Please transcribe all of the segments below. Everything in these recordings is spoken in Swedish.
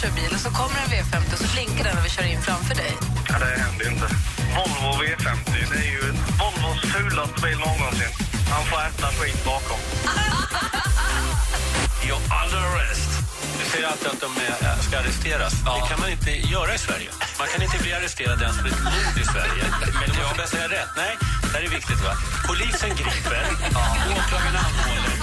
kör bil och så kommer en V50 och så blinkar den och vi kör in framför dig. Ja, det händer ju inte. Volvo V50, det är ju Volvos fulaste bil någonsin. Han får äta skit bakom. You're under arrest. Du säger alltid att de eh, ska arresteras. Det kan man inte göra i Sverige. Man kan inte bli arresterad ens för ett mord i Sverige. Men du måste bara säga rätt. Nej, det här är viktigt. va? Polisen griper, åklagaren anhåller.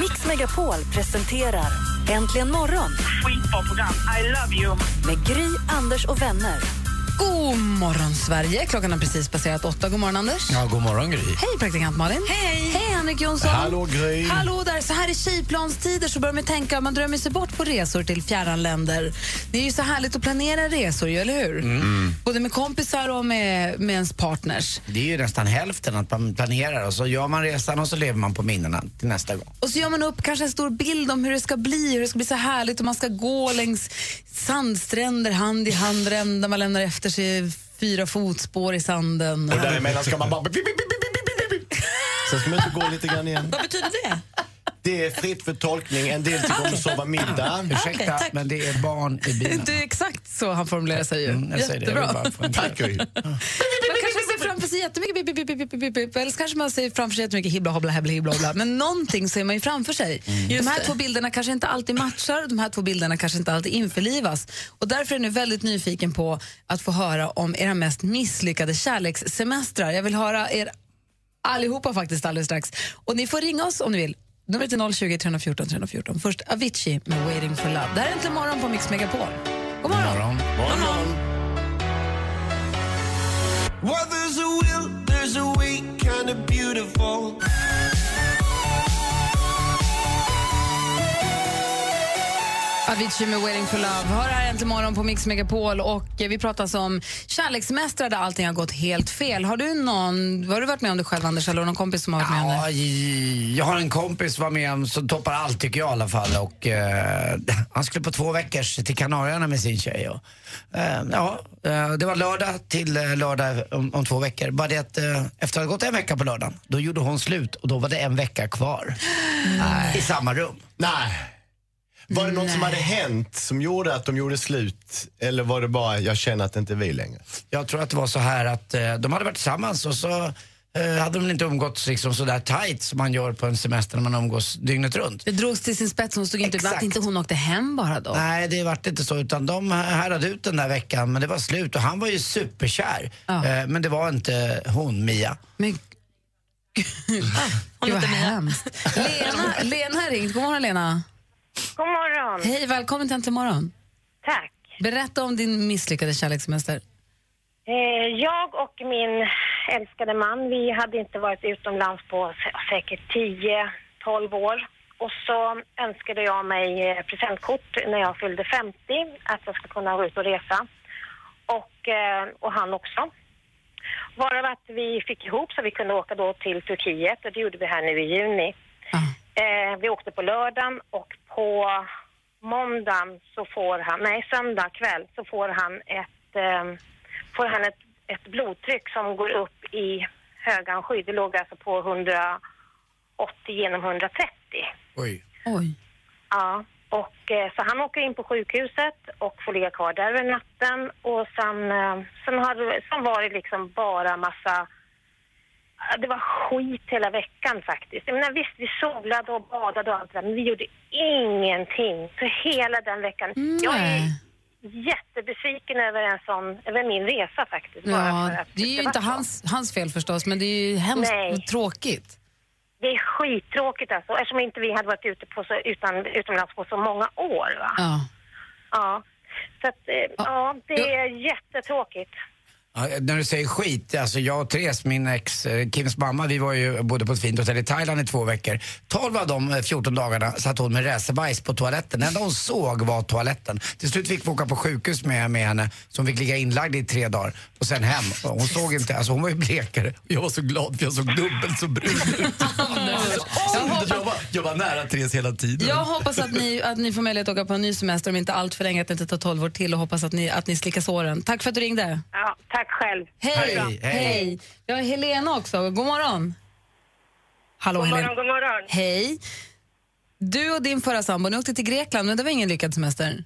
Mix Megapol presenterar Äntligen morgon Skitbra program. I love you. med Gry, Anders och vänner. God morgon, Sverige. Klockan har precis passerat åtta. God morgon, Anders. Ja, god morgon, Gry. Hej, praktikant Malin. Hej, Hej Henrik Jonsson. Hallå, Gry. Hallå där. Så här i tjejplanstider så börjar man tänka, man drömmer sig bort på resor till fjärran länder. Det är ju så härligt att planera resor, ju, eller hur? Mm. Både med kompisar och med, med ens partners. Det är ju nästan hälften att man planerar och så gör man resan och så lever man på minnena till nästa gång. Och så gör man upp kanske en stor bild om hur det ska bli, hur det ska bli så härligt och man ska gå längs sandstränder hand i hand, där man lämnar efter sig fyra fotspår i sanden. Och däremellan ska man bara... Sen ska man inte gå lite grann igen. Vad betyder det? Det är fritt för tolkning. En del tycker om att sova middag. Ursäkta, tack. men det är barn i bilen. Det är exakt så han formulerar sig ju. Mm, jag säger det. Jag vill Jättebra. bara Tack. Man sig jättemycket bip, bip, bip, bip, eller så kanske man ser framför sig jättemycket hibla hobbla hebla hibla hobbla. Men någonting ser man ju framför sig. De här två bilderna kanske inte alltid matchar, de här två bilderna kanske inte alltid införlivas. Och därför är jag nu väldigt nyfiken på att få höra om era mest misslyckade kärlekssemestrar. Jag vill höra er allihopa faktiskt alldeles strax. Och ni får ringa oss om ni vill. Numret är 020 314 314. Först Avicii med Waiting for Love. Det här är Äntligen morgon på Mix Megapol. God morgon. morgon. Well, there's a will, there's a way, kind of beautiful. Avicii med Waiting for Love. Hör här äntligen morgon på Mix Megapol och eh, vi pratar alltså om kärlekssemestrar där allting har gått helt fel. Har du någon, har du varit med om det själv Anders eller någon kompis som har varit med om Ja, det? i- jag har en kompis som var med om som toppar allt tycker jag i alla fall. Och, eh, han skulle på två veckors till Kanarieöarna med sin tjej. Och, eh, ja, eh, det var lördag till lördag om, om två veckor. Bara det att eh, efter att ha gått en vecka på lördagen, då gjorde hon slut och då var det en vecka kvar. I samma rum. Nej. Var det något som hade hänt som gjorde att de gjorde slut? Eller var det bara, jag känner att det inte är vi längre? Jag tror att det var så här att eh, de hade varit tillsammans och så eh, hade de inte umgåtts liksom sådär tight som man gör på en semester när man umgås dygnet runt. Det drogs till sin spets, hon stod inte ut. Exakt. Att inte hon åkte hem bara då? Nej, det vart inte så. Utan de härade ut den där veckan, men det var slut. Och han var ju superkär. Ja. Eh, men det var inte hon, Mia. Men Gud vad hemskt. Lena, Lena har ringt. God morgon Lena. God morgon. Hej, välkommen till Äntligen morgon. Tack. Berätta om din misslyckade kärlekssemester. Eh, jag och min älskade man, vi hade inte varit utomlands på sä- säkert 10-12 år. Och så önskade jag mig eh, presentkort när jag fyllde 50, att jag skulle kunna gå ut och resa. Och, eh, och han också. Varav att vi fick ihop så vi kunde åka då till Turkiet och det gjorde vi här nu i juni. Ja. Eh, vi åkte på lördagen och på måndagen så får han, nej söndag kväll så får han ett, eh, får han ett, ett blodtryck som går upp i högansky. Det låg alltså på 180 genom 130. Oj. Oj. Ja, och eh, så han åker in på sjukhuset och får ligga kvar där över natten och sen, eh, sen, har, sen var det liksom bara massa det var skit hela veckan faktiskt. Jag menar, visst, vi solade och badade och allt det där, men vi gjorde ingenting för hela den veckan. Jag är jättebesviken över en sån, över min resa faktiskt. Ja, det är ju var inte hans, hans fel förstås, men det är ju hemskt Nej. tråkigt. Det är skittråkigt alltså, eftersom inte vi hade varit ute på så, utan, utomlands på så många år. Va? Ja. Ja. Så att, eh, ja, det är jättetråkigt. Ja, när du säger skit, alltså jag och Therese, min ex, eh, Kims mamma, vi var ju bodde på ett fint hotell i Thailand i två veckor. 12 av de eh, 14 dagarna satt hon med racerbajs på toaletten. Det enda hon såg var toaletten. Till slut fick vi åka på sjukhus med, med henne, hon fick ligga inlagd i tre dagar och sen hem. Hon såg inte, alltså hon var ju blekare. Jag var så glad för jag såg dubbelt så brun ut. var, jag var nära Therese hela tiden. Jag hoppas att ni, att ni får möjlighet att åka på en ny semester om inte allt för länge, att det inte tar 12 år till och hoppas att ni, att ni slickar såren. Tack för att du ringde. Ja, tack själv. Hej! Bra. Hej! Jag är Helena också. God morgon. Hallå God Helena. morgon, god morgon. Hej. Du och din förra sambo, ni åkte till Grekland, men det var ingen lyckad semester.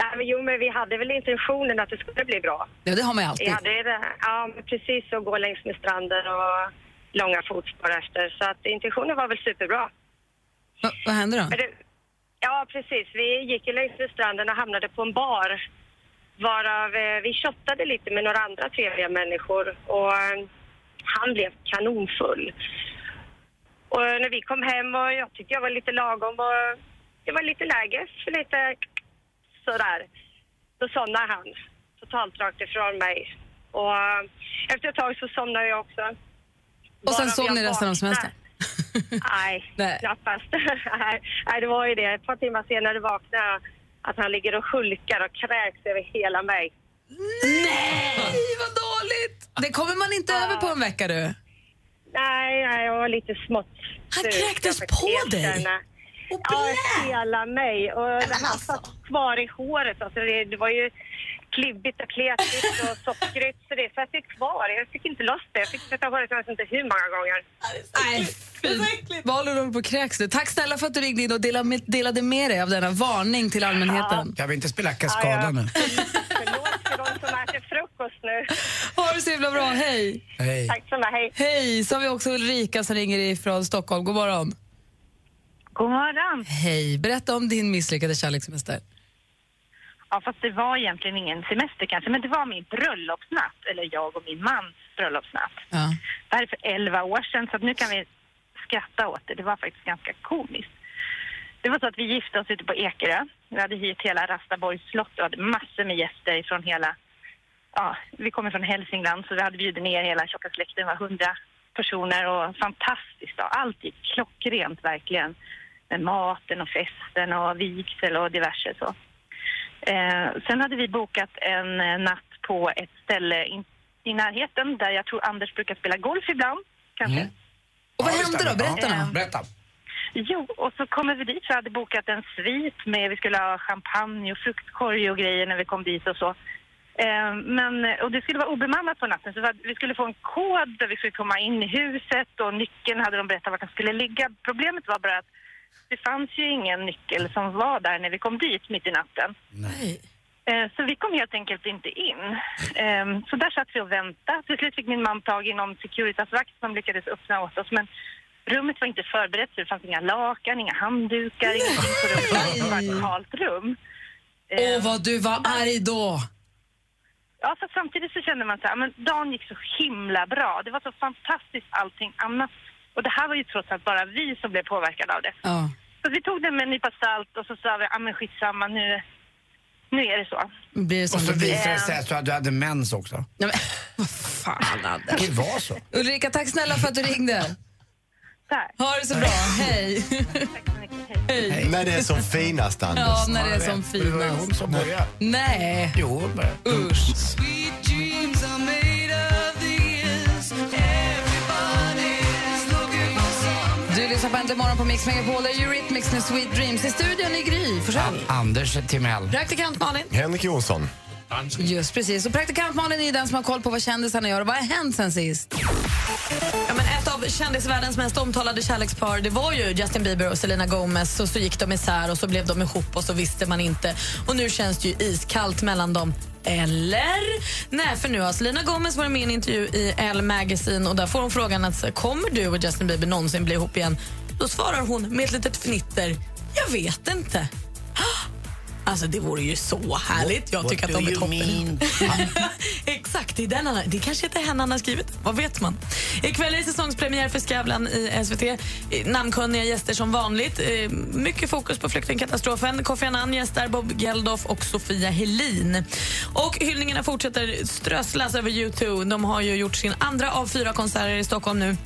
Nej, men jo, men vi hade väl intentionen att det skulle bli bra. Ja, det har man ju Vi alltid. hade det, ja, precis att gå längs med stranden och långa fotspår efter. Så att intentionen var väl superbra. Va, vad hände då? Det, ja, precis. Vi gick ju längs med stranden och hamnade på en bar. Varav eh, vi shottade lite med några andra trevliga människor. Och eh, han blev kanonfull. Och när vi kom hem och jag tyckte jag var lite lagom och det var lite läge för lite sådär. Då somnade han totalt rakt ifrån mig. Och eh, efter ett tag så somnade jag också. Och sen sov ni resten av semestern? Nej, knappast. Nej, det var ju det. Ett par timmar senare vaknade jag att han ligger och hulkar och kräks över hela mig. Nej, vad dåligt! Det kommer man inte över på en vecka du. Nej, nej, jag var lite smått Han kräktes på dig? erkänna. Ja, hela mig. Och det här alltså. satt kvar i håret. Alltså det, det var ju klibbigt och kletigt och sockrigt. Så det satt ju kvar. Jag fick inte loss det. Jag fick tvätta håret jag vet inte hur många gånger. Nej, fy. Vad håller på kräks du? Tack snälla för att du ringde in och delade med, delade med dig av denna varning till allmänheten. Kan vi inte spela Kaskaden nu? Förlåt för de som äter frukost nu. Ha det så himla bra, hej! Hej. Tack så mycket. Hej. Hej! Så har vi också Ulrika som ringer ifrån Stockholm. God morgon. God morgon. Hej! Berätta om din misslyckade kärlekssemester. Ja, fast det var egentligen ingen semester kanske, men det var min bröllopsnatt, eller jag och min mans bröllopsnatt. Ja. Det här är för 11 år sedan, så nu kan vi skratta åt det. Det var faktiskt ganska komiskt. Det var så att vi gifte oss ute på Ekerö. Vi hade hyrt hela Rastaborgs slott och hade massor med gäster från hela... Ja, vi kommer från Hälsingland, så vi hade bjudit ner hela tjocka släkten. Det var 100 personer och fantastiskt. Då. Allt gick klockrent verkligen. Med maten och festen och vigsel och diverse så. Eh, sen hade vi bokat en eh, natt på ett ställe in, i närheten där jag tror Anders brukar spela golf ibland. Kanske. Och vad Ja, hände då? Berätta Ja. nu. Berätta. Jo, och så kommer vi dit. Vi hade bokat en svit med, vi skulle ha champagne och fruktkorg och grejer när vi kom dit och så. Eh, men, och det skulle vara obemannat på natten så vi skulle få en kod där vi skulle komma in i huset och nyckeln hade de berättat vart den skulle ligga. Problemet var bara att det fanns ju ingen nyckel som var där när vi kom dit mitt i natten. Nej. Eh, Så vi kom helt enkelt inte in. Ehm, Så där satt vi och väntade. Till slut fick min man tag i någon Securitasvakt som lyckades öppna åt oss. Men rummet var inte förberett så det fanns inga lakan, inga handdukar, ingenting på rummet. Det var ett kalt rum. Åh, vad du var arg då! Ja, för samtidigt så kände man så här, men dagen gick så himla bra. Det var så fantastiskt allting annat. Och det här var ju trots allt bara vi som blev påverkade av det. Ja. Så vi tog det med en nypa salt och så sa vi, ja men skitsamma nu, nu är det så. Blir det Och så visade det sig att du hade- du hade mens också. Nej, men, vad fan, Anders. Det var så. Ulrika, tack snälla för att du ringde. Tack. Ha det så bra. Hej. Hej. När det är som finast, Anders. Ja, när det är som Det var ju hon finast. som började. Nej. Jo, hon började. Usch. Lyssnar på Äntligen morgon på Mix Megapol. Det är Eurythmics med Sweet Dreams. I studion i Gry Forssell. Anders Timell. Praktikant Malin. Henrik Jonsson. Just precis. Och praktikant Malin är den som har koll på vad kändisarna gör. Vad har hänt sen sist? Ja, men ett av kändisvärldens mest omtalade kärlekspar det var ju Justin Bieber och Selena Gomez. Och så gick de isär och så blev de ihop och så visste man inte. Och nu känns det ju iskallt mellan dem. Eller? Nej, för nu har Selena Gomez varit med i en intervju i Elle Magazine och där får hon frågan att kommer du och Justin Bieber någonsin bli ihop igen? Då svarar hon med ett litet fnitter. Jag vet inte. Alltså det vore ju så härligt. Jag What tycker att de är toppen. Exakt. Det, är den han, har- det kanske inte är henne han har skrivit. Vad vet man? Ikväll är det säsongspremiär för Skavlan i SVT. Eh, Namnkunniga gäster som vanligt. Eh, Mycket fokus på flyktingkatastrofen. Kofi Annan gästar, Bob Geldof och Sofia Helin. Och hyllningarna fortsätter strösslas över U2. De har ju gjort sin andra av fyra konserter i Stockholm nu.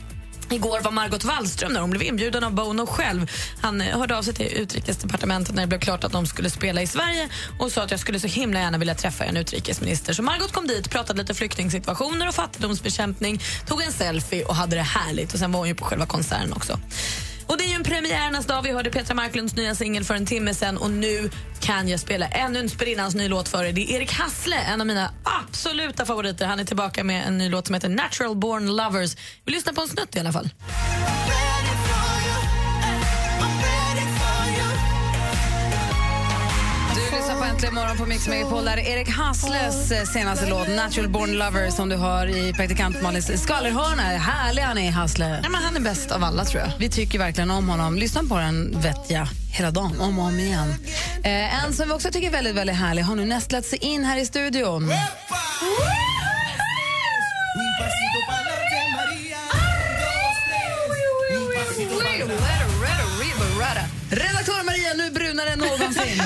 Igår var Margot Wallström där. Hon blev inbjuden av Bono själv. Han eh, hörde av sig till utrikesdepartementet när det blev klart att de skulle spela i Sverige och sa att jag skulle så himla gärna vilja träffa en utrikesminister. Så Margot kom dit, pratade lite flyktingsituationer och fattigdomsbekämpning, tog en selfie och hade det härligt. Och Sen var hon ju på själva konserten också. Och Det är ju en premiärernas dag. Vi hörde Petra Marklunds nya singel för en timme sen och nu kan jag spela ännu en sprillans ny låt för er. Det är Erik Hassle, en av mina absoluta favoriter. Han är tillbaka med en ny låt som heter Natural Born Lovers. Vi lyssnar på en snutt i alla fall. Äntligen morgon på Mix Megapol. Där är Erik Hassles eh, senaste låt, Natural Born Lover, som du hör i praktikant Malins skvallerhörna. Härlig han är, Hassle. Ja, men han är bäst av alla, tror jag. Vi tycker verkligen om honom. Lyssna på den, vet jag, hela dagen, om och om igen. Eh, en som vi också tycker är väldigt, väldigt härlig har nu nästlat sig in här i studion. Redaktör Maria, nu brunare än någonsin.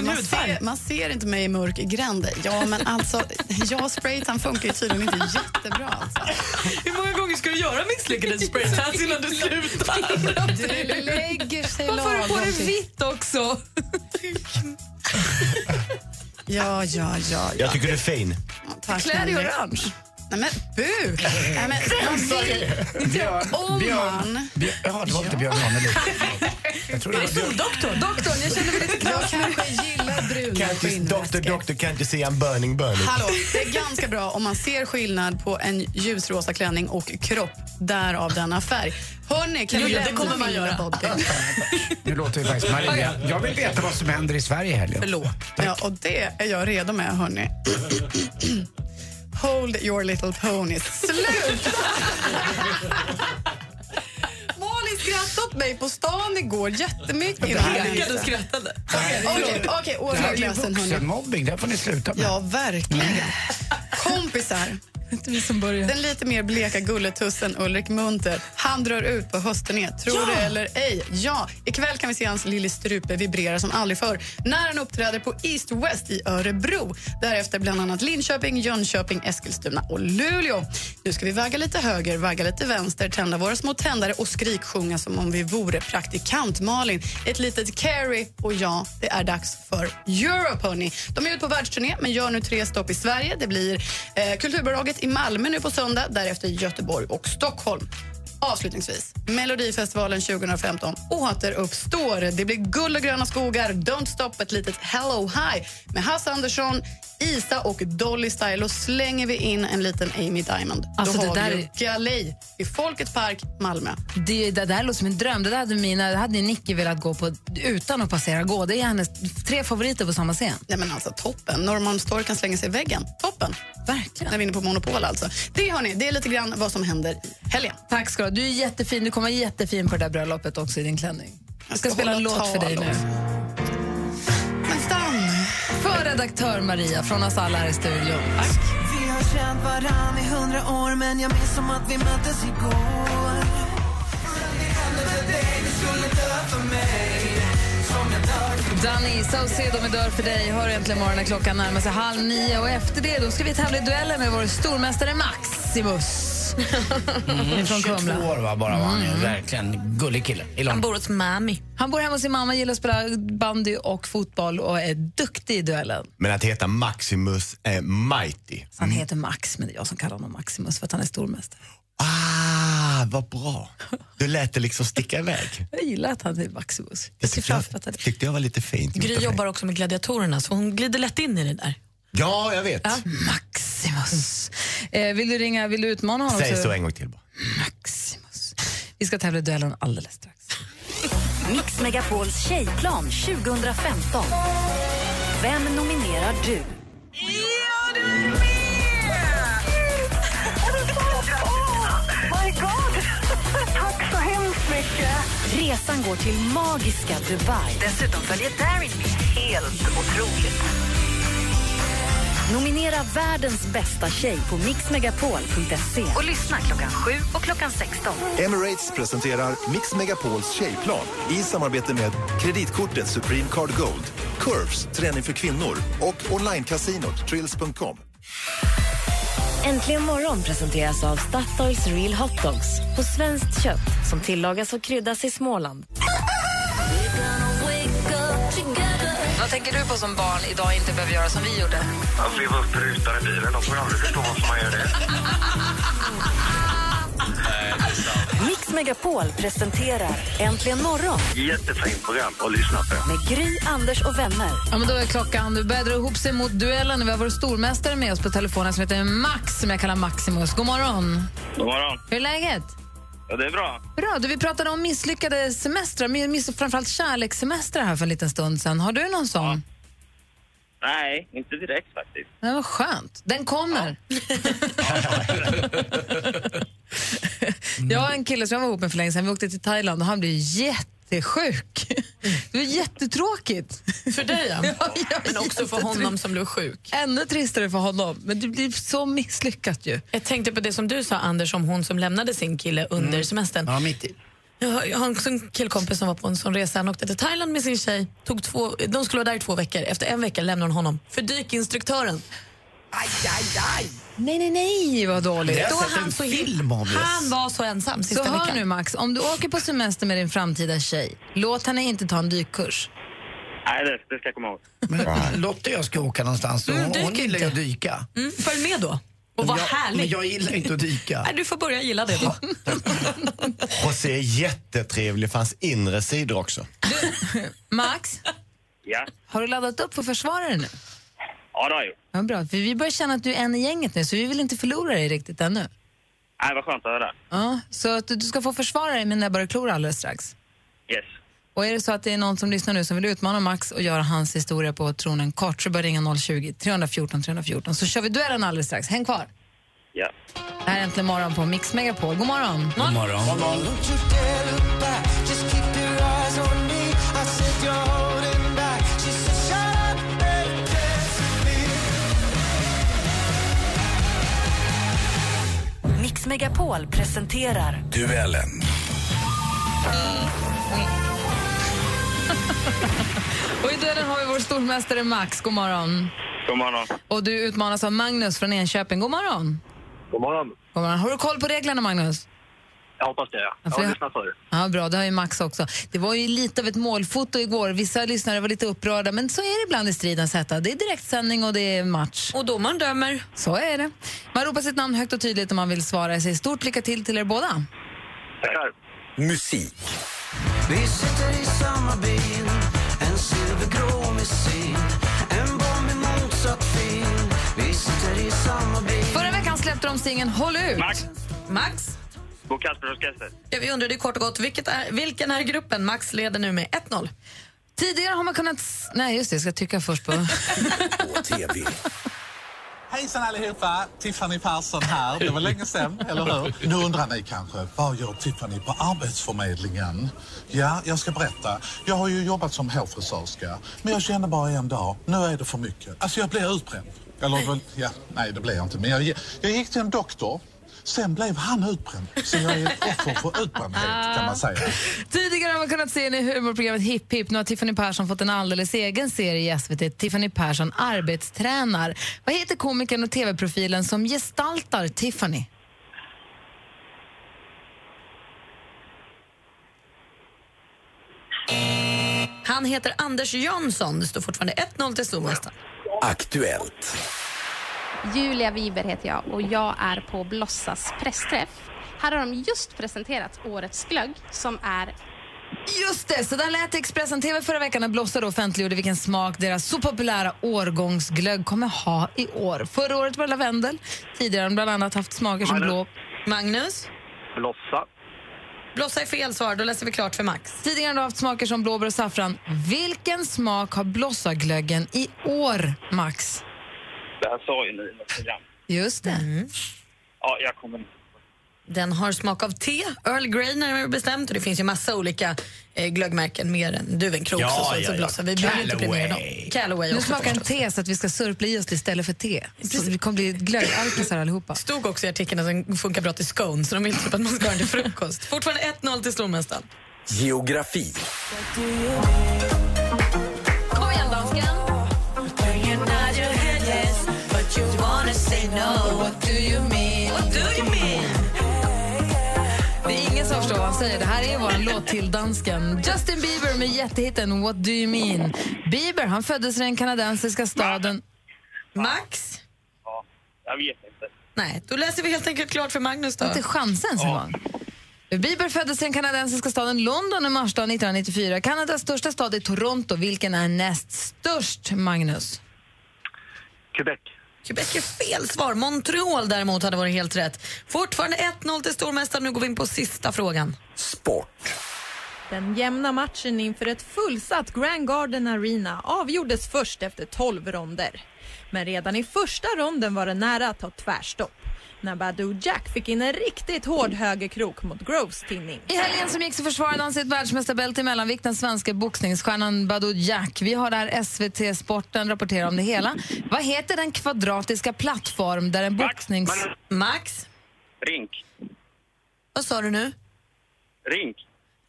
Din man, hudfärg? ser, man ser inte mig i mörk gränd. Ja, men alltså, jag spraytan funkar ju tydligen inte jättebra. Alltså. Hur många gånger ska du göra misslyckade spraytans innan du slutar? Det lägger sig Varför har du på dig vitt också? Ja, ja, ja. ja. Jag tycker du är fin. Tack, Klä dig i orange. Nej, men bu! Nej, men, man ser, Björn, om Björn, man... Björn, ja, det var inte Björn Ranelid. Jag tror det var Björn. Doktorn, doktorn, jag känner mig lite Jag kanske gillar bruna Can't you, doktor, skinnväskor. doktor, can't you see I'm burning, burning? Hallå, det är ganska bra om man ser skillnad på en ljusrosa klänning och kropp. Därav denna färg. Hörni, kan Jo, vi det lämna kommer man göra. body? Nu låter vi faktiskt Maria. Jag vill veta vad som händer i Sverige i helgen. Förlåt. Ja, och det är jag redo med, hörni. Hold your little ponies. Slut! Malin skrattade åt mig på stan igår jättemycket. Det här är- och skrattade. Okej, okej, Det här är ju vuxenmobbing, det här får ni sluta med. Ja, verkligen. Kompisar. Den lite mer bleka gulletussen Ulrik Munter, han drar ut på höstturné. Tror det eller ej. Ja, ikväll kan vi se hans lille strupe vibrera som aldrig förr när han uppträder på East West i Örebro. Därefter bland annat Linköping, Jönköping, Eskilstuna och Luleå. Nu ska vi vagga lite höger, vagga lite vänster, tända våra små tändare och skriksjunga som om vi vore praktikant Malin. Ett litet Carrie och ja, det är dags för Europe, hörni. De är ute på världsturné men gör nu tre stopp i Sverige. Det blir eh, Kulturbolaget i Malmö nu på söndag, därefter Göteborg och Stockholm. Avslutningsvis, Melodifestivalen 2015 återuppstår. Det blir guld och gröna skogar, Don't stop, ett litet Hello Hi med Hasse Andersson, Isa och Dolly Style. Och slänger vi in en liten Amy Diamond. Alltså, Då det har där vi Galej i Folkets park, Malmö. Det, det där låter som en dröm. Det där hade, mina, det hade Nicky velat gå på utan att passera gå. Det är hennes tre favoriter på samma scen. Nej men alltså toppen. Norrmalmstorg kan slänga sig i väggen. Toppen. Verkligen. När vi är inne på Monopol alltså. Det hörni, det är lite grann vad som händer i helgen. Tack ska du ha. Du är jättefin. Du kommer vara jättefin på det där bröllopet också i din klänning. Jag ska, ska spela en låt för dig nu. Stann! För redaktör Maria från oss alla här i studion. Vi har känt varann i hundra år men jag minns som att vi möttes igår Danny Saucedo med Dör för dig hör äntligen morgonen klockan närmar sig halv nio och efter det då ska vi tävla i dueller med vår stormästare Maximus. Mm, Från 22 Kumla. år va, bara var han ju. Verkligen gullig kille. I London. bor hos mami. Han bor hemma hos sin mamma, gillar att spela bandy och fotboll och är duktig i duellen. Men att heta Maximus är mighty. Så han heter Max, men det är jag som kallar honom Maximus för att han är stormästare. Ah, vad bra. Du lät det liksom sticka iväg. Jag gillar att han är Maximus. Jag tyckte jag, tyckte jag var lite fint. Gry jobbar också med gladiatorerna så hon glider lätt in i det där. Ja, jag vet. Maximus. Eh, vill du ringa, vill du utmana honom? Säg så en gång till bara. Maximus. Vi ska tävla i duellen alldeles strax. Mix Megapols tjejplan 2015. Vem nominerar du? my God! Tack så hemskt mycket! Resan går till magiska Dubai. Dessutom följer Darin med. Helt otroligt. Nominera världens bästa tjej på mixmegapol.se. Och lyssna klockan 7 och klockan 16. Emirates presenterar Mix Megapols tjejplan i samarbete med kreditkortet Supreme Card Gold, Curves, träning för kvinnor och onlinecasinot Trills.com. Äntligen morgon presenteras av Statoils Real Hot Dogs på svenskt kött som tillagas och kryddas i Småland. Vad tänker du på som barn idag inte behöver göra som vi gjorde? Att leva upp rutan i bilen. De får aldrig förstå varför man gör det. Mix Megapol presenterar Äntligen morgon Jättefint program att lyssna på. med Gry, Anders och vänner. Ja, men då är klockan. Du börjar dra ihop sig mot duellen. Vi har vår stormästare med oss på telefonen som heter Max, som jag kallar Maximus. God morgon. God morgon. Hur är läget? Ja, det är bra. Bra. Du, vi pratade om misslyckade semestrar, men miss, framförallt kärlekssemestrar här för en liten stund sen. Har du någon sån? Nej, inte direkt faktiskt. Det var skönt. Den kommer. jag har en kille som jag var ihop med för länge sedan. Vi åkte till Thailand och han blev jättesjuk. Det var jättetråkigt. För dig, ja. Men också för honom som blev sjuk. Ännu tristare för honom. Men det blir så misslyckat ju. Jag tänkte på det som du sa, Anders, om hon som lämnade sin kille under semestern. Ja, mitt i. Jag har, jag har också en killkompis som var på en sån resa. Han åkte till Thailand med sin tjej. Tog två, de skulle vara där i två veckor. Efter en vecka lämnade hon honom för dykinstruktören. Aj, aj, aj! Nej, nej, nej, vad dåligt. Det Då han så film om det. Han var så ensam Så hör veckan. nu Max, om du åker på semester med din framtida tjej, låt henne inte ta en dykkurs. Nej, det, det ska jag komma ihåg. Men Lotta och jag ska åka någonstans och Mm, hon, dyk hon gillar ju att inte. dyka. Mm, följ med då. Och Men var jag, härlig. Men jag gillar inte att dyka. Nej, du får börja gilla det då. José är jättetrevlig för hans inre sidor också. Max, Ja, har du laddat upp för försvarare nu? Ja det har jag gjort. Ja, bra, för vi börjar känna att du är en i gänget nu, så vi vill inte förlora dig riktigt ännu. Nej, vad skönt att höra. Ja, så att du du ska få försvara dig med näbbar och klor alldeles strax. Yes. Och är det så att det är någon som lyssnar nu som vill utmana Max och göra hans historia på tronen kort så bör ringa 020-314 314 så kör vi duellen alldeles strax. Häng kvar. Ja. Det här är Äntligen morgon på Mix Megapol. God morgon. God morgon. Mix Megapol presenterar Duellen. Och i duellen har vi vår stormästare Max. God morgon. God morgon. Och du utmanas av Magnus från Enköping. God morgon. God morgon. God morgon. Har du koll på reglerna, Magnus? Jag hoppas det, ja. Jag har jag- lyssnat förr. Ja, bra. Det har ju Max också. Det var ju lite av ett målfoto igår. Vissa lyssnare var lite upprörda, men så är det ibland i stridens hetta. Det är direktsändning och det är match. Och domaren dömer. Så är det. Man ropar sitt namn högt och tydligt om man vill svara. Jag säger stort lycka till till er båda. Tackar. Musik. Vi sitter i samma bil En silvergrå missil En bomb i motsatt fil Vi sitter i samma bil Förra veckan släppte de singeln Håll ut. Max. Max, Bo Kasper orkester. ja, vi undrar det kort och gott, vilket är, vilken är gruppen? Max leder nu med 1-0. Tidigare har man kunnat... Nej, just det. Jag ska tycka först på... På TV. Hejsan allihopa! Tiffany Persson här. Det var länge sedan, eller hur? Nu undrar ni kanske, vad gör Tiffany på Arbetsförmedlingen? Ja, jag ska berätta. Jag har ju jobbat som hårfrisörska, men jag kände bara en dag, nu är det för mycket. Alltså jag blir utbränd. Eller ja, nej det blev jag inte. Men jag, jag gick till en doktor, sen blev han utbränd. Så jag är ett offer för utbrändhet kan man säga. Tidigare har man kunnat se henne i humorprogrammet Hipp Hipp. Nu har Tiffany Persson fått en alldeles egen serie i SVT, Tiffany Persson arbetstränar. Vad heter komikern och tv-profilen som gestaltar Tiffany? Han heter Anders Jansson. Det står fortfarande 1-0 till stormästaren. Aktuellt. Julia Wiber heter jag och jag är på Blossas pressträff. Här har de just presenterat årets glögg som är Just det, så där lät Expressen TV förra veckan när Blossa då offentliggjorde vilken smak deras så populära årgångsglögg kommer ha i år. Förra året var det lavendel, tidigare har de bland annat haft smaker som blå... Magnus? Blossa. Blossa är fel svar, då läser vi klart för Max. Tidigare har de haft smaker som blåbär och saffran. Vilken smak har Blossaglöggen i år, Max? Det här sa ju ni i något program. Just det. Ja, jag kommer inte. Den har smak av te, Earl Grey närmare bestämt och det finns ju massa olika eh, glöggmärken mer än Duvenkroks Ja, och så, ja, så ja. Vi behöver inte premiera dem. Callaway. Nu smakar förstås. te så att vi ska sörpla i oss det istället för te. Så vi kommer bli glöggalkisar allihopa. stod också i artikeln att den funkar bra till scones så de vill typ att man ska ha den till frukost. Fortfarande 1-0 till stormästaren. Geografi. Kom igen dansken! Det är ingen som förstår vad han säger. Det här är vår låt till dansken. Justin Bieber med jättehitten What do you mean? Bieber han föddes i den kanadensiska staden... Max? Ja, jag vet inte. Nej, då läser vi helt enkelt klart för Magnus då. Inte chansen en gång. Bieber föddes i den kanadensiska staden London i marsdag 1994. Kanadas största stad är Toronto. Vilken är näst störst, Magnus? Quebec. Quebec är fel svar. Montreal däremot hade varit helt rätt. Fortfarande 1-0 till stormästaren. Nu går vi in på sista frågan. Den jämna matchen inför ett fullsatt Grand Garden Arena avgjordes först efter 12 ronder. Men redan i första ronden var det nära att ta tvärstopp när Badou Jack fick in en riktigt hård högerkrok mot Groves tinning. I helgen som gick så försvarade han sitt världsmästarbälte i mellanvikt, den svenska boxningsstjärnan Badou Jack. Vi har där SVT Sporten rapporterar om det hela. Vad heter den kvadratiska plattform där en boxnings... Max? Rink. Vad sa du nu? Rink.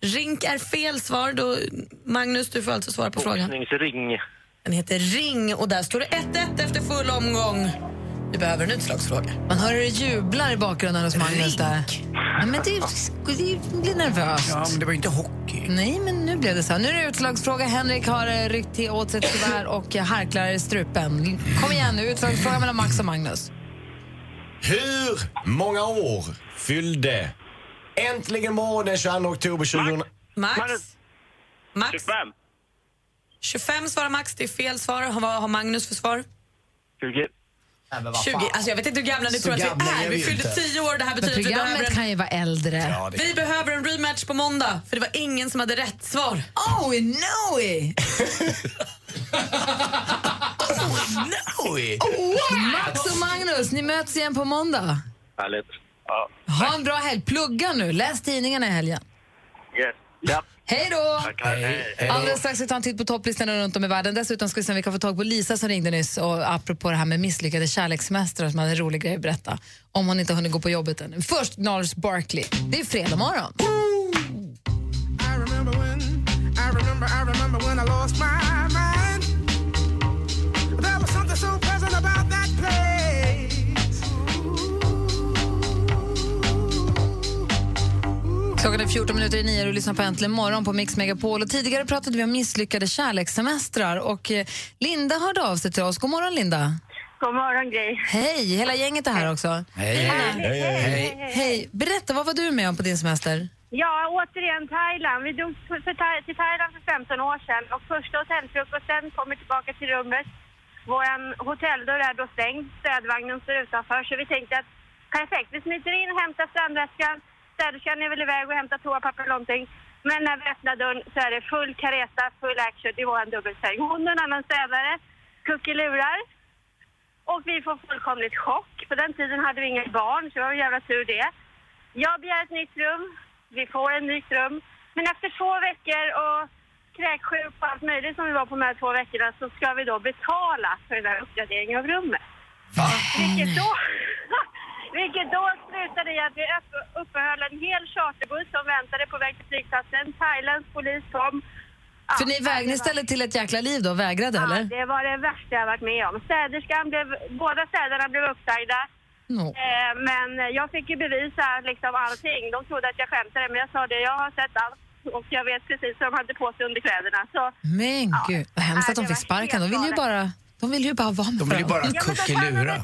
Rink är fel svar. Då, Magnus, du får alltså svara på frågan. Boxningsring. Den heter Ring och där står det 1-1 efter full omgång. Vi behöver en utslagsfråga. Man hör hur det jublar i bakgrunden hos Magnus där. Ja, men det, det blir nervöst. Ja, men det var ju inte hockey. Nej, men nu blev det så. Nu är det utslagsfråga. Henrik har eh, ryckt till åt sig ett kuvert och eh, harklar i strupen. Kom igen nu, utslagsfråga mellan Max och Magnus. Hur många år fyllde Äntligen morgon den 22 oktober 2000... Max? Max? 25. 25 svarar Max, det är fel svar. Vad har Magnus för svar? 20. 20. Alltså jag vet inte hur gamla ni tror att vi är är. vi fyllde inte. 10 år. Det här Men betyder att vi behöver programmet en... kan ju vara äldre. Vi behöver en rematch på måndag, för det var ingen som hade rätt svar. Oh, we know it! Max och Magnus, ni möts igen på måndag. Härligt. Ja. Ha en bra helg. Plugga nu. Läs tidningarna i helgen. Ja. Hej då! Tackar. Hej. Alldeles strax ska vi ta en titt på topplistorna runt om i världen. Dessutom ska vi se om vi kan få tag på Lisa som ringde nyss och apropå det här med misslyckade kärlekssemestrar som hade en rolig grej att berätta om hon inte hunnit gå på jobbet än. Först Gnarls Barkley. Det är fredag morgon. Klockan är 14 minuter i nio och du lyssnar på Äntligen morgon på Mix Megapol. Och tidigare pratade vi om misslyckade kärlekssemestrar och eh, Linda hörde av sig till oss. God morgon Linda. God morgon, Gry. Hej, hela gänget är här också. Hej, hej. Hej, hej. Hej. Berätta, vad var du med om på din semester? Ja, återigen Thailand. Vi Thai- till Thailand för 15 år sedan och första hotellfrukosten kommer tillbaka till rummet. Vår hotelldörr är då stängd, städvagnen står utanför så vi tänkte att perfekt, vi smiter in, hämtar strandväskan, städerskan är väl iväg och hämtar toapapper eller någonting. Men när vi öppnar dörren så är det full kareta, full action i vår dubbelsäng. Hon och en annan städare, kuckelurar. Och vi får fullkomligt chock. På den tiden hade vi inga barn, så det var jävla tur det. Jag begär ett nytt rum. Vi får ett nytt rum. Men efter två veckor och kräksjuk och allt möjligt som vi var på de här två veckorna så ska vi då betala för den här uppgraderingen av rummet. Vilket då, vilket då slutade i att vi upp- uppehöll en hel charterbuss som väntade på väg till flygplatsen. Thailands polis kom. Ja, För ni, väg, det ni var- ställde till ett jäkla liv då, vägrade Ja, eller? det var det värsta jag varit med om. Städerskan blev, båda städerna blev uppsagda. No. Eh, men jag fick ju bevisa liksom allting. De trodde att jag skämtade, men jag sa det, jag har sett allt. Och jag vet precis vad de hade på sig under kläderna. Så, Men gud, vad hemskt att de fick sparken. De vill ju bara, de vill ju bara vara med De vill ju bara städskrubben.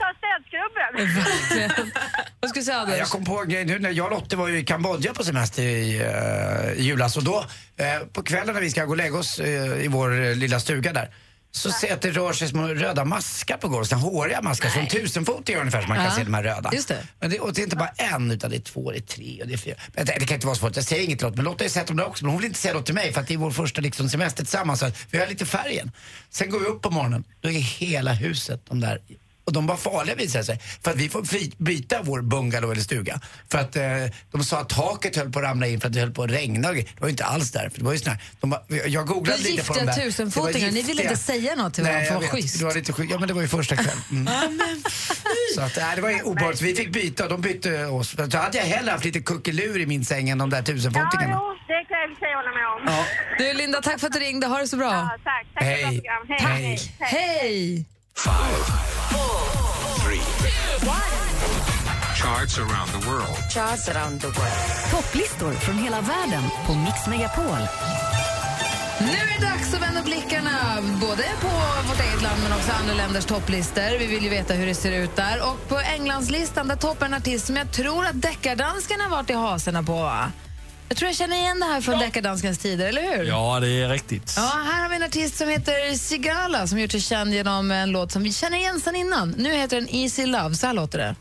Vad ska du säga Anders? Jag kom på en grej nu. När jag och Lotte var ju i Kambodja på semester i uh, julas. Och då eh, på kvällen när vi ska gå och lägga oss eh, i vår eh, lilla stuga där så ser jag att det rör sig små röda maskar på golvet, såna håriga maskar som tusenfotiga ungefär som man kan se de här röda. just det. Men det, och det är inte bara en utan det är två, det är tre och det är fyra. Men det, det kan inte vara svårt, jag säger inget till Lotta, men Lotta har ju sett dem där också men hon vill inte säga något till mig för att det är vår första liksom, semester tillsammans så att vi har lite färgen. Sen går vi upp på morgonen, då är hela huset de där Och de var farliga visade sig. För att vi får byta vår bungalow eller stuga. För att eh, de sa att taket höll på att ramla in för att det höll på att regna. Det var ju inte alls därför. Det var ju sån här, de, bara- jag googlade lite på de där. tusenfotingar. Det var Ni ville inte säga något till varandra för att vara schysst. Det var lite schysst. Ja men det var ju första kvällen. Mm. Så att, nej, det var ju obehagligt. Vi fick byta och de bytte oss. Så hade jag hellre haft lite kuckelur i min säng än de där tusenfotingarna. jo, det kan jag i och för sig hålla med om. Ja. Du Linda, tack för att du ringde. Ha det så bra. Ja, tack. Tack för ett bra Hej. Charts around the world. Charts around the world. Topplistor från hela världen på Mix Megapol. Nu är det dags att vända blickarna både på vårt eget land men också andra länders topplistor. Vi vill ju veta hur det ser ut där. Och på Englandslistan där toppar en artist som jag tror att deckardanskarna har varit i haserna på. va? Jag tror jag känner igen det här från deckardanskens tider, eller hur? Ja, det är riktigt. Ja, här har vi en artist som heter Sigala som gjort sig känd genom en låt som vi känner igen sedan innan. Nu heter den Easy Love, så här låter det.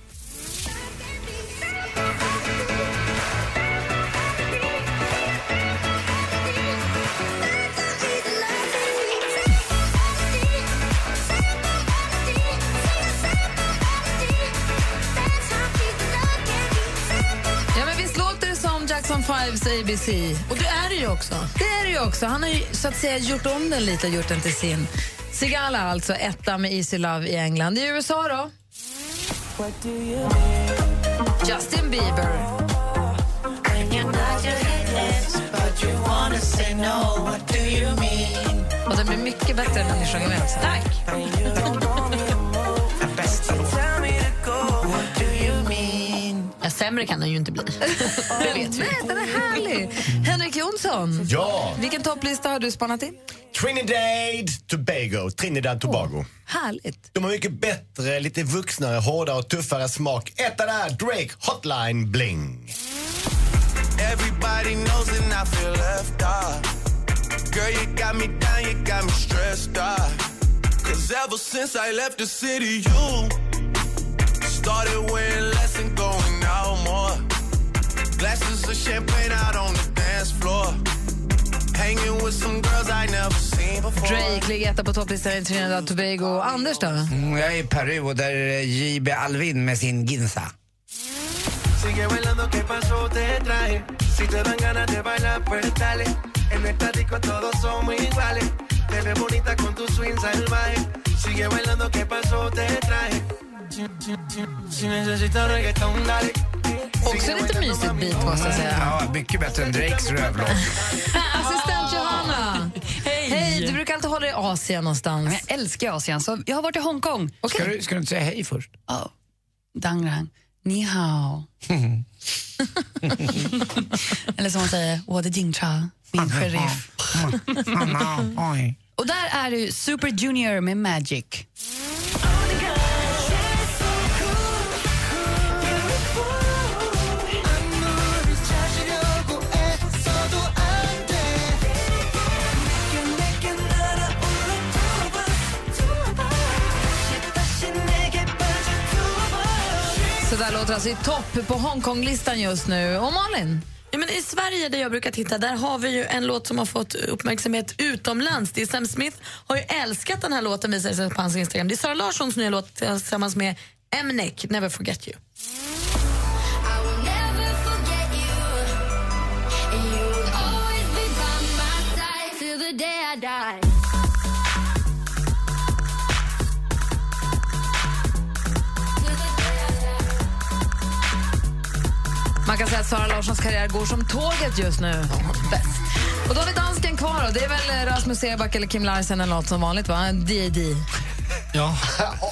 ABC? Och det är det ju också. Det är det ju också. Han har ju så att säga gjort om den lite och gjort den till sin. Sigala alltså, etta med Easy Love i England. I USA då? Justin Bieber. Och den blir mycket bättre när ni sjunger med. Tack! Sämre kan den ju inte bli. det vet vi. Nej, den är härlig. Henrik Jonsson, Ja. vilken topplista har du spanat in? Trinidad Tobago. Trinidad Tobago. Härligt. De har mycket bättre, lite vuxnare, hårdare och tuffare smak. Etta där, Drake Hotline Bling. Everybody knows and I feel left out. Girl, you got me down, you got me stressed out. Cause ever since I left the city, you started wearing less and. Glasses of champagne out on the dance floor. Hanging with some girls I never seen before. Drake ligger etta på topplistan i Trinidad och Tobago. Anders då? Mm, jag är i Peru och där är JB Alvin med sin Ginza. Också lite mysigt beat måste jag säga. Ja, mycket bättre än Drakes rövlåt. Assistent Johanna. Hej. Hej! Du brukar alltid hålla dig i Asien någonstans. Jag älskar Asien, så jag har varit i Hongkong. Ska, du, ska du inte säga hej först? Ja. Dangrang. Ni hao. Eller som man säger, Wade Jingcha, min sheriff. Och där är ju Super Junior med Magic. Så där låter alltså i topp på Hongkonglistan just nu. Och Malin? Ja, men I Sverige där jag brukar titta där har vi ju en låt som har fått uppmärksamhet utomlands. Det är Sam Smith har ju älskat den här låten visar det sig på hans Instagram. Det är Sara Larssons nya låt tillsammans med Mnek, Never Forget You. Man kan säga att Sara Larssons karriär går som tåget just nu. Bäst. Och då har vi dansken kvar. Då. Det är väl Rasmus Seback eller Kim Larsen eller något som vanligt, va? D.D. Ja,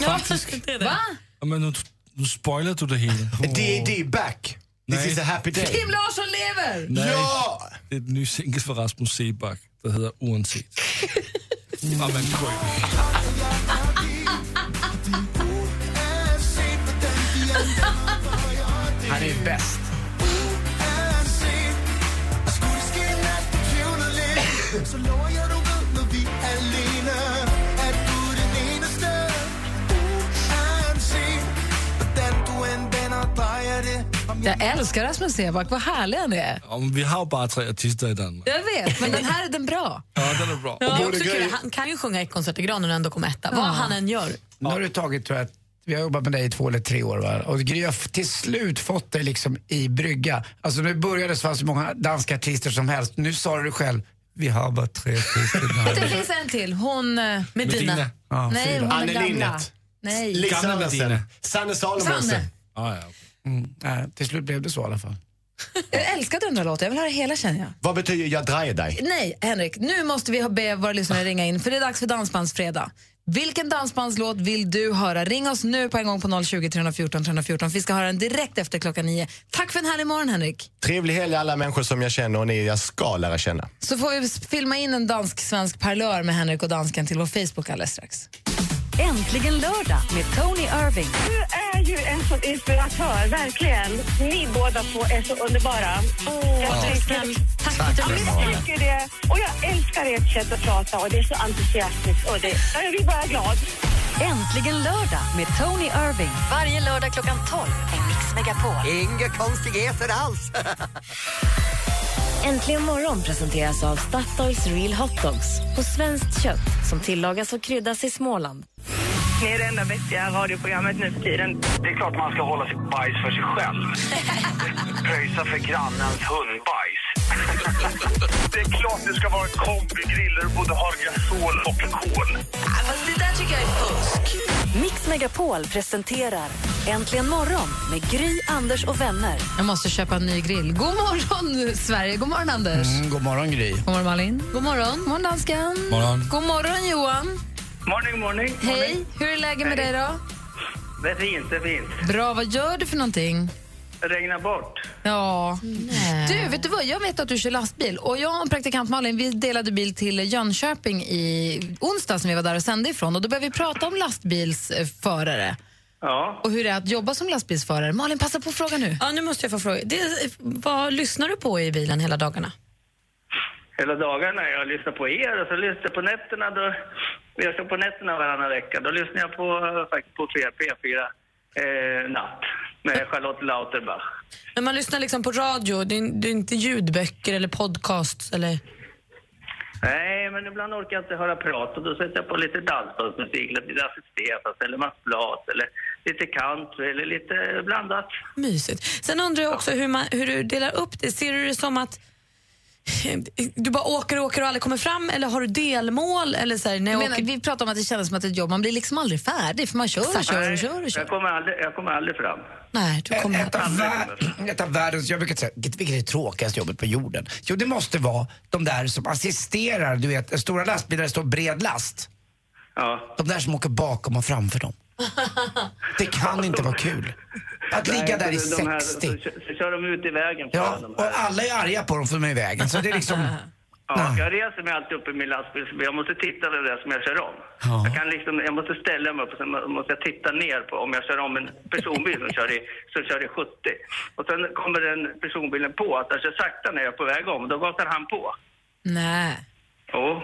faktiskt. Va? Ja, men nu, nu spoiler du det hela. D.D. back. This Nej. is a happy day. Kim Larsson lever! Nej, Ja! det är en ny singel för Rasmus Seback, der hedder Uanset. Og man krøb. Han är bäst. Så lover jeg, du ved, når vi alene At du den eneste Uanset Hvordan du end vender drejer det Jag älskar Rasmus Seback. Vad härlig han är. Ja, men vi har jo bare tre artister i Danmark. Jag vet, men den här är den bra. Ja, den är bra. Ja, jag tycker det, han kan ju sjunga i Konsert i granen och ändå komma etta, vad Ja. han än gör. Nu har du tagit tror jag, vi har jobbat med dig i två eller tre år va? och Gry har till slut fått dig liksom i brygga. Alltså nu började det fanns så många danska artister som helst. Nu sa du själv, vi har bara tre. Det finns en till. Hon... eh, Medina. Ja, Nej, hon är Anne gamla. Linnet. Nej. Lisa Andersen. Medina. Sanne Salomonsen. Ah, ja, mm, nej, till slut blev det så i alla fall. Jag älskade den där låten. Jag vill höra hela känner jag. Vad betyder jag drejer dig? Nej, Henrik, nu måste vi ha- be våra lyssnare ringa in för det är dags för Dansbandsfredag. Vilken dansbandslåt vill du höra? Ring oss nu på en gång på 020 314 314. Vi ska höra den direkt efter klockan nio. Tack för en härlig morgon, Henrik. Trevlig helg alla människor som jag känner och ni jag ska lära känna. Så får vi filma in en dansk-svensk parlör med Henrik och dansken till vår Facebook alldeles strax. Äntligen lördag med Tony Irving. Du är ju en sån inspiratör, verkligen. Ni båda två är så underbara. jag tänker, Tack ja, men jag tycker det. Och jag älskar ert sätt att prata och det är så entusiastiskt. Och det, jag blir bara glad. Äntligen lördag med Tony Irving. Varje lördag klockan 12 på Mix Megapol. Inga konstigheter alls. Äntligen morgon presenteras av Statoils Real Hot Dogs på svenskt kött som tillagas och kryddas i Småland. Ni är det enda vettiga radioprogrammet nu för tiden. Det är klart man ska hålla sitt bajs för sig själv. Pröjsa för grannens hundbajs. det är klart det ska vara kombigrill både har gasol och kol. Fast det där tycker jag är fusk. Mix Megapol presenterar Äntligen morgon med Gry, Anders och vänner. Jag måste köpa en ny grill. God morgon, Sverige. God morgon, Anders. Mm, god morgon Gry. God morgon, Malin. God morgon. God morgon, dansken. Morgon. God morgon, Johan. Morning, morning. Hej. Hur är läget med dig då? Det är fint, det är fint. Bra. Vad gör du för någonting? Regna bort. Ja. Du, vet du vad? Jag vet att du kör lastbil. Och Jag och praktikant Malin vi delade bil till Jönköping i onsdags när vi var där och sände ifrån. Och Då började vi prata om lastbilsförare. Ja. Och hur det är att jobba som lastbilsförare. Malin, passa på att fråga nu. Ja, nu måste jag få fråga. Det, vad lyssnar du på i bilen hela dagarna? Hela dagarna. Jag lyssnar på er och så lyssnar jag på nätterna. Då, jag lyssnar på nätterna varannan vecka. Då lyssnar jag på, eh, faktiskt på P- P4 eh, Natt med Charlotte Lauterbach. Men man lyssnar liksom på radio, det är, det är inte ljudböcker eller podcasts eller... Nej, men ibland orkar jag inte höra prat och då sätter jag på lite dansbandsmusik, lite Lasse Stefans eller Mats Blas eller lite country eller lite blandat. Mysigt. Sen undrar jag också hur, man, hur du delar upp det. Ser du det som att du bara åker och åker och aldrig kommer fram eller har du delmål? Eller så här, när jag Jag menar, åker... vi pratar om att det känns som att ett jobb, man blir liksom aldrig färdig för man kör och kör och kör och kör. Jag kommer aldrig, jag kommer aldrig fram. Nej, du kommer ett, av vär, ett av världens, jag brukar säga, vilket vilket är det tråkigaste jobbet på jorden? Jo, det måste vara de där som assisterar, du vet, stora lastbilar där det står bred last. Ja. De där som åker bakom och framför dem. Det kan inte vara kul. Att ligga där i de här, 60. Så, så kör de ut i vägen Ja, de och alla är arga på dem för de är i vägen. Så det är liksom... Ja, jag reser mig alltid upp i min lastbil, så jag måste titta på det som jag kör om. Ja. Jag, kan liksom, jag måste ställa mig upp och sen måste jag titta ner på om jag kör om en personbil som kör i, som kör i 70. Och sen kommer den personbilen på att jag kör sakta när jag är på väg om, då gasar han på. Nej. Jo.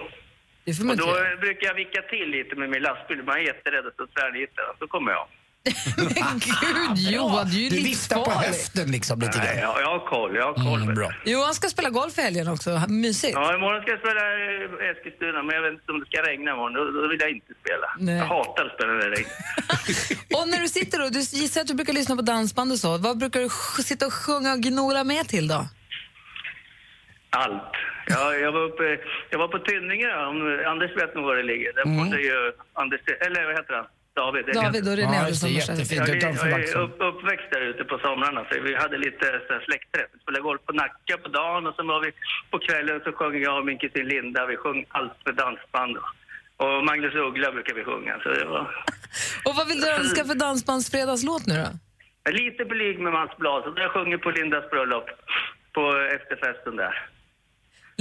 Det får man Och då inte göra. brukar jag vicka till lite med min lastbil. Man är jätterädd att tvärnita den, så kommer jag. Gud, Johan, du är Du ju viftar på livsfarlig. höften liksom lite Nej, grann. jag, jag har koll, jag har koll. Mm, bra. Johan ska spela golf i helgen också. Mysigt. Ja, imorgon ska jag spela i Eskilstuna, men jag vet inte om det ska regna imorgon. Då, då vill jag inte spela. Nej. Jag hatar att spela när det regnar. Och när du sitter och du gissar att du brukar lyssna på dansband och så. Vad brukar du sj- sitta och sjunga och gnora med till då? Allt. Jag, jag, var uppe, jag var på Tynninge, om Anders vet nog var det ligger. Där bodde ju Anders, eller vad heter han? David. David och René Ja, det, som morsa. jättefint. Jag, är- Utanför jag är upp, uppväxt där ute på somrarna, så vi hade lite så här, släktträff. Vi spelade golf på Nacka på dagen och sen var vi på kvällen så sjöng jag och min kusin Linda. Vi sjöng allt med dansband. Och Magnus Uggla brukar vi sjunga. Så det var Och vad vill du önska för dansbandsfredagslåt nu då? jag är lite blyg med Mats Blad, så jag sjunger på Lindas bröllop på efterfesten där.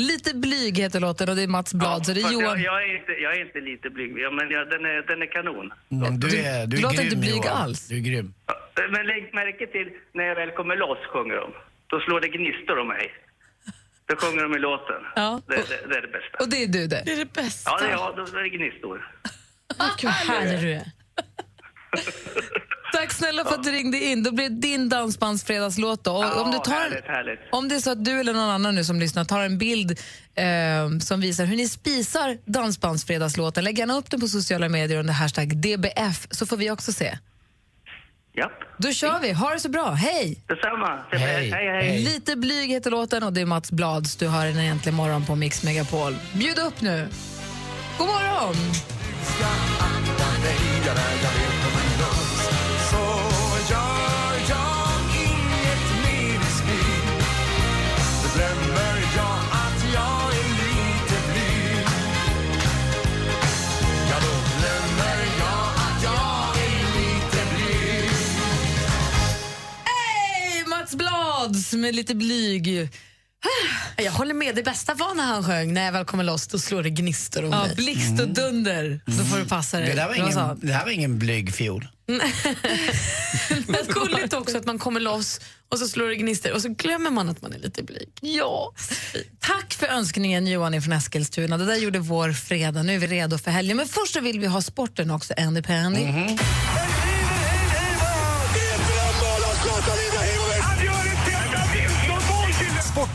Lite blyg heter låten och det är Mats Blad, så det är Johan. Jag, jag, är inte, jag är inte lite blyg, ja, men jag, den, är, den är kanon. Mm, du är, du är du låter grym, inte blyg Johan. alls. Du är grym. Men lägg märke till, när jag väl kommer loss sjunger de. Då slår det gnistor om mig. Då sjunger de i låten. Ja. Det, det, det är det bästa. Och det är du det. Det är det bästa. Ja, det, ja då är det gnistor. Gud, vad härlig du är. Tack snälla för att du ringde in. Då blir det din dansbandsfredagslåt då. Och Ja, om, du tar härligt, härligt. om det är så att du eller någon annan nu som lyssnar tar en bild eh, som visar hur ni spisar dansbandsfredagslåten, lägg gärna upp den på sociala medier under hashtag DBF så får vi också se. Japp. Då kör vi. Ha det så bra. Hej! Detsamma. Hej, hej. hej. Lite blyg heter låten och det är Mats Blads. Du har den egentligen morgon på Mix Megapol. Bjud upp nu. God morgon! Blads med lite blyg. Jag håller med, det bästa var när han sjöng När jag väl kommer loss, då slår det gnistor om Ja, mig. blixt och dunder. Då får du passa dig. Det där var ingen, det här var ingen blyg fiol. Men gulligt också att man kommer loss och så slår det gnistor och så glömmer man att man är lite blyg. Ja. Tack för önskningen Johan från Eskilstuna. Det där gjorde vår fredag. Nu är vi redo för helgen. Men först så vill vi ha sporten också, Andy Pandy.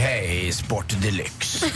hej, Sport Deluxe.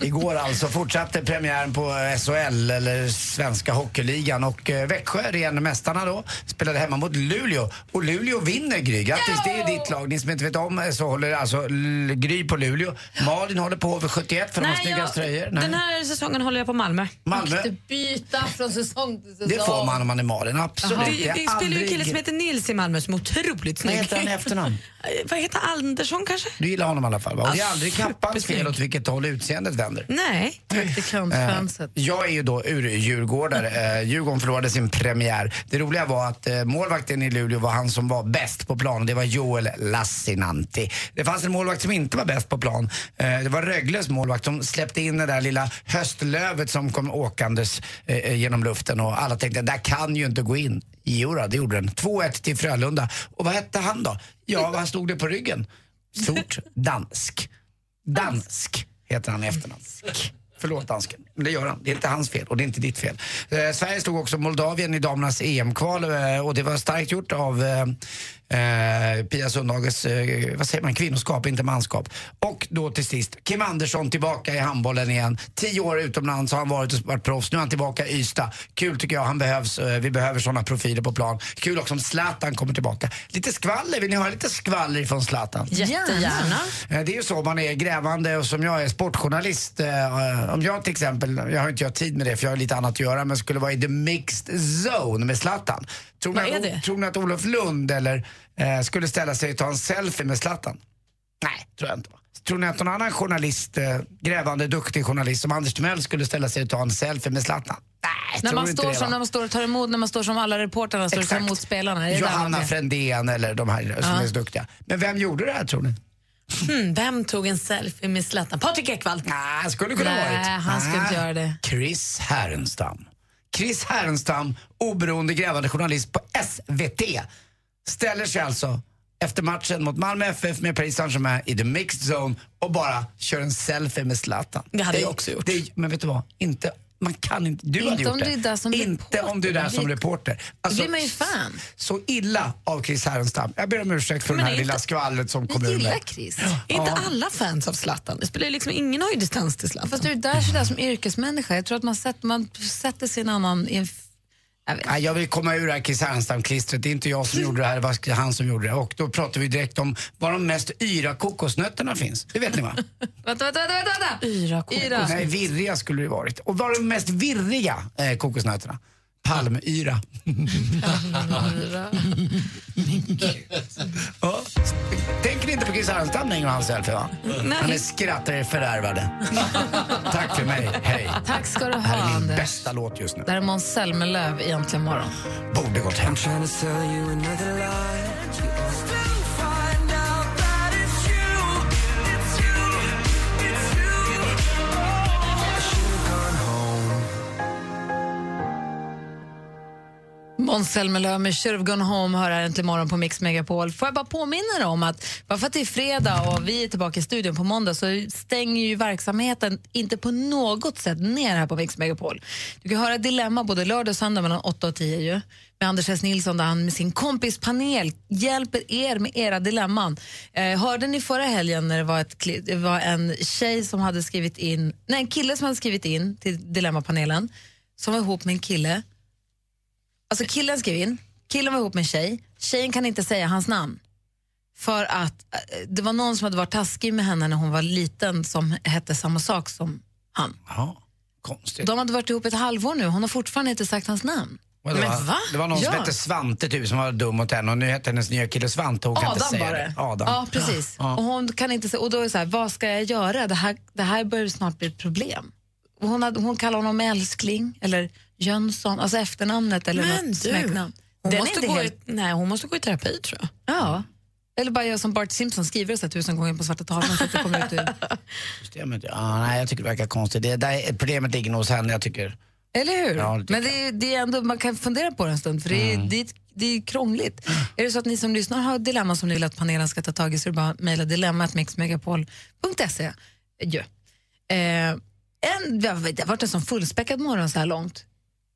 Igår alltså fortsatte premiären på SHL, eller Svenska Hockeyligan, och eh, Växjö, ren mästarna då, spelade hemma mot Luleå. Och Luleå vinner Gry. Grattis, det är ditt lag. Ni som inte vet om eh, så håller alltså Gry på Luleå. Malin håller på över 71 för de har snyggast tröjor. Nej. den här säsongen håller jag på Malmö. Malmö. Byta från säsong till säsong. Det får man om man är Malin, absolut. Det, Det är det spelar ju en kille som heter Nils i Malmö som är otroligt snygg. Vad heter han i efternamn? Vad heter Andersson kanske? Du gillar honom i alla fall va? Och det är aldrig kappans fel åt vilket håll utseendet vänder. Nej. Praktikantfanset. Eh, Jag är ju då ur-djurgårdare. Eh, Djurgården förlorade sin premiär. Det roliga var att eh, målvakten i Luleå var han som var bäst på plan. Det var Joel Lassinantti. Det fanns en målvakt som inte var bäst på plan. Eh, det var Rögles målvakt som släppte in det där lilla höstlövet som kom åkandes eh, eh, genom luften och alla tänkte det där kan ju inte gå in. Jo då, det gjorde den. 2-1 till Frölunda. Och vad hette han då? Ja, vad stod det på ryggen? Stort dansk. Dansk heter han i efternamn. Förlåt dansken, men det gör han. Det är inte hans fel och det är inte ditt fel. Eh, Sverige slog också Moldavien i damernas EM-kval eh, och det var starkt gjort av eh, Pia Sundhages, eh, vad säger man, kvinnoskap, inte manskap. Och då till sist, Kim Andersson tillbaka i handbollen igen. Tio år utomlands har han varit och varit proffs. Nu är han tillbaka i Ystad. Kul tycker jag, han behövs. Eh, vi behöver sådana profiler på plan. Kul också om Zlatan kommer tillbaka. Lite skvaller, vill ni höra lite skvaller från Zlatan? Jättegärna. Eh, Det är ju så man är grävande och som jag är sportjournalist. eh, Om jag till exempel, jag har inte jag tid med det för jag har lite annat att göra, men skulle vara i the mixed zone med Zlatan. Tror, Vad ni, är att, det? tror ni att Olof Lund eller, eh, skulle ställa sig och ta en selfie med Zlatan? Nej, tror jag inte. Tror ni att någon annan journalist, eh, grävande, duktig journalist som Anders Timell skulle ställa sig och ta en selfie med Zlatan? Nej, När man, står det, som, va? när man står och tar emot, när man står som alla reportrarna står och tar emot spelarna. Är Johanna? Frändén eller de här som Ja. är så duktiga. Men vem gjorde det här tror ni? Hmm, vem tog en selfie med Zlatan? Patrik Ekwall. Nej, skulle kunna Nej, varit. han skulle inte göra det. Chris Härenstam. Chris Härenstam, oberoende grävande journalist på SVT, ställer sig alltså efter matchen mot Malmö FF med Paris Saint-Germain i the mixed zone och bara kör en selfie med Zlatan. Det hade jag också gjort. Det, men vet du vad? Inte, man kan inte, du Inte hade gjort om det. du är där som inte reporter. om du är där som reporter. Då Alltså, blir man ju fan. Så illa av Chris Härenstam. Jag ber om ursäkt för Men det här är inte- lilla skvallret som kom ur mig. Chris. Är inte alla fans av Zlatan? Det spelar liksom ingen har ju distans till Zlatan. Fast du är där sådär som yrkesmänniska. Jag tror att man sätter, man sätter sig en annan i en... Jag jag vill komma ur det här Chris Härenstam-klistret. Det är inte jag som gjorde det här, det var han som gjorde det. Och då pratar vi direkt om var de mest yra kokosnötterna finns. Det vet ni va? Vänta, vänta, vänta! vänta. Yra kokos. Yra. Nej, virriga skulle det varit. Och var de mest virriga eh, kokosnötterna? Palmyra. ja. Tänker ni inte på Chris Härenstam längre och hans selfie va? Han är skrattare fördärvade. Tack för mig, hej. Tack ska du Det ha, här är min Anders. bästa låt just nu. Det här är Måns Zelmerlöw i Äntligen morgon. Borde gått hem. Måns Zelmerlöw med Should gone home hör här äntligen morgon på Mix Megapol. Får jag bara påminna er om att bara för att det är fredag och vi är tillbaka i studion på måndag så stänger ju verksamheten inte på något sätt ner här på Mix Megapol. Du kan höra Dilemma både lördag och söndag mellan 8 och 10 ju, med Anders S. Nilsson där han med sin kompispanel hjälper er med era dilemman. Eh, hörde ni förra helgen när det var, ett, det var en tjej som hade skrivit in, nej en kille som hade skrivit in till Dilemmapanelen som var ihop med en kille Alltså killen skrev in, killen var ihop med en tjej, tjejen kan inte säga hans namn. För att eh, det var någon som hade varit taskig med henne när hon var liten som hette samma sak som han. Ja, konstigt. De hade varit ihop ett halvår nu, hon har fortfarande inte sagt hans namn. Och det, var, det var någon som Ja. hette Svante typ, som var dum mot henne och nu heter hennes nya kille Svante och hon kan inte Adam säga var det. Adam. Ja, precis. Ja. Och hon kan inte säga, och då är det så här, vad ska jag göra? Det här, det här börjar snart bli ett problem. Hon, hade, hon kallar honom älskling eller Jönsson, alltså efternamnet eller Men något du, smeknamn. hon Den måste gå i- helt- Nej, hon måste gå i terapi tror jag. Ja. Eller bara göra som Bart Simpson skriver så här tusen gånger på svarta tavlan så att det kommer ut ur. Systemet, ja, nej, jag tycker det verkar konstigt. Det, där, problemet ligger nog hos henne, jag tycker. Eller hur? Ja, det Men det är, det är ändå, man kan fundera på det en stund för det är, det är, det är krångligt. Är det så att ni som lyssnar har dilemma som ni vill att panelen ska ta tag i så är det bara att mejla dilemmatmixmegapol.se. Ja. Eh, en, det det har varit en sån fullspäckad morgon så här långt.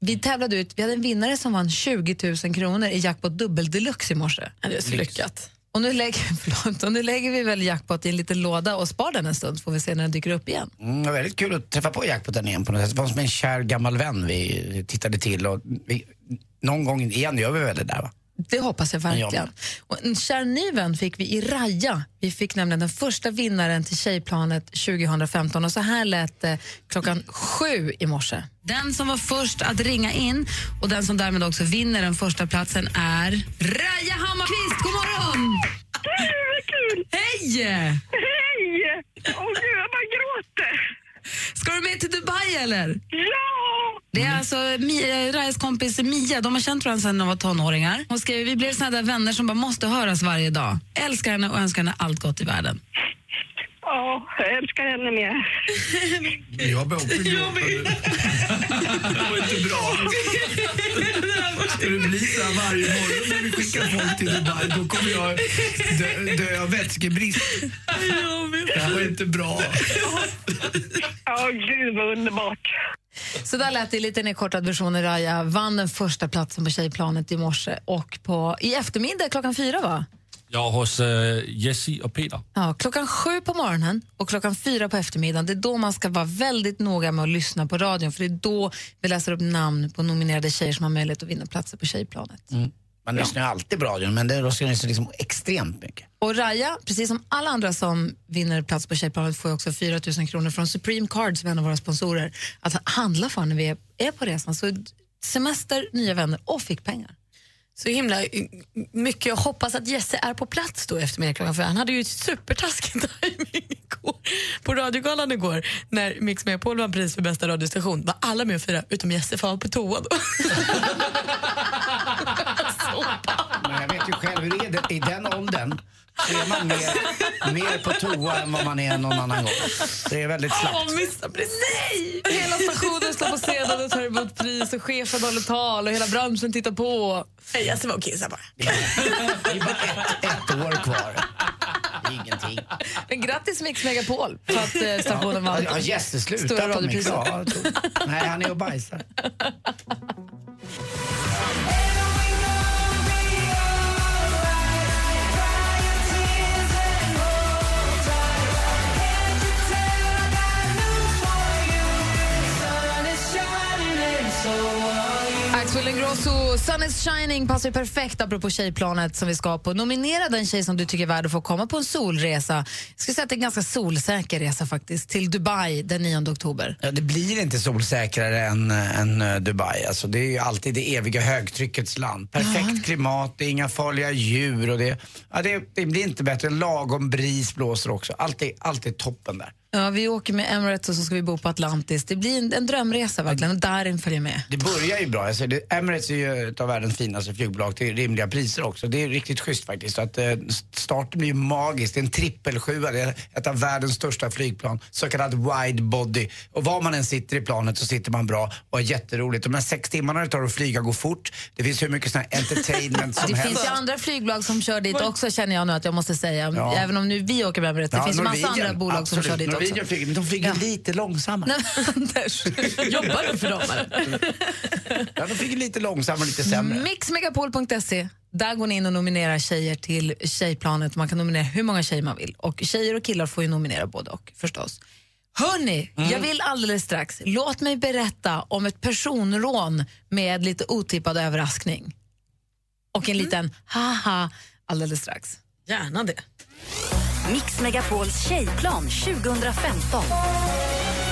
Vi tävlade ut, vi hade en vinnare som vann 20 000 kronor i jackpot dubbel deluxe i morse. Det är så lyckat. Och nu, lägger, förlåt, och nu lägger vi väl jackpot i en liten låda och spar den en stund så får vi se när den dyker upp igen. Mm, det var väldigt kul att träffa på jackpoten igen på något sätt. Det var som en kär gammal vän vi tittade till och vi, någon gång igen gör vi väl det där va? Det hoppas jag verkligen. Och en kär ny vän fick vi i Raja. Vi fick nämligen den första vinnaren till Tjejplanet 2015 och så här lät det klockan sju i morse. Den som var först att ringa in och den som därmed också vinner den första platsen är Raja Hammarkvist. God morgon! Hej! Hej! Åh gud, jag bara gråter. Ska du med till Dubai eller? Ja! Det är alltså Mi- eh, Rajas kompis Mia, de har känt varandra sedan de var tonåringar. Hon skrev vi blev såna där vänner som bara måste höras varje dag. Älskar henne och önskar henne allt gott i världen. Ja, jag älskar henne mer. Jag blir också glad. Det var inte bra. Ska det bli så här varje morgon när vi skickar folk till Dubai, då kommer jag dö, dö av vätskebrist. Det här var inte bra. Ja, gud vad underbart. Så där lät det lite nedkortad version. Raja vann den första platsen på Tjejplanet i morse och på, i eftermiddag klockan fyra va? Jag är hos uh, Jessie och Peter. Ja, klockan sju på morgonen och klockan fyra på eftermiddagen. Det är då man ska vara väldigt noga med att lyssna på radion för det är då vi läser upp namn på nominerade tjejer som har möjlighet att vinna platser på Tjejplanet. Mm. Man lyssnar ju alltid på radion men det lyssnar liksom extremt mycket. Och Raja, precis som alla andra som vinner plats på Tjejplanet får också 4 000 kronor från Supreme Cards, en av våra sponsorer, att handla för när vi är på resan. Så semester, nya vänner och fick pengar. Så himla eh, mycket. Jag hoppas att Jesse är på plats då efter klockan fyra. Han hade ju supertaskig tajming igår. På radiogalan igår när Mix Megapol vann pris för bästa radiostation var alla med och firade utom Jesse för han var på toa då. Jag vet ju själv hur det är det- i den åldern. Så är man mer, mer på toa än vad man är någon annan gång. Det är väldigt slappt. Precis. Nej! Hela stationen står på scenen och tar emot pris och chefen håller tal och hela branschen tittar på. Nej, Jesse var och kissade bara. Det är bara ett, ett år kvar. Det ingenting. Men grattis Mix Megapol för att eh, stationen vann. Ja, Stora slutar radiopriset. Ja, jag tror- Nej, han är och bajsar. Axel Ingrosso, Sun is shining passar ju perfekt apropå tjejplanet som vi ska på. Nominera den tjej som du tycker är värd att få komma på en solresa. Jag skulle säga att det är en ganska solsäker resa faktiskt, till Dubai den 9 oktober. Ja, det blir inte solsäkrare än, än eh, Dubai. Alltså, det är ju alltid det eviga högtryckets land. Perfekt klimat, det är inga farliga djur och det, ja, det, det blir inte bättre. En lagom bris blåser också. Allt är, allt är toppen där. Ja, vi åker med Emirates och så ska vi bo på Atlantis. Det blir en, en drömresa verkligen och Darin följer med. Det börjar ju bra. Alltså, det, Emirates är ju ett av världens finaste flygbolag till rimliga priser också. Det är riktigt schysst faktiskt. Så att, eh, starten blir ju magisk. Det är en trippelsjua. Det är ett av världens största flygplan. Så kallad wide body. Och var man än sitter i planet så sitter man bra och är jätteroligt. De här sex timmarna det tar att flyga går fort. Det finns hur mycket sån här entertainment som Det helst. finns ju andra flygbolag som kör dit också känner jag nu att jag måste säga. Ja. Även om nu vi åker med Emirates. Det Ja, finns ju massa Norwegian, andra bolag som absolut. kör dit Norwegian flyger, men de flyger lite långsammare. Nej, Anders, jobbar du för dem eller? Ja, de flyger lite långsammare och lite sämre. Mixmegapol.se. Där går ni in och nominerar tjejer till Tjejplanet. Man kan nominera hur många tjejer man vill. Och Tjejer och killar får ju nominera både och förstås. Hörni, Mm. jag vill alldeles strax, låt mig berätta om ett personrån med lite otippad överraskning. Och en liten haha alldeles strax. Gärna det. Mix Megapols tjejplan 2015.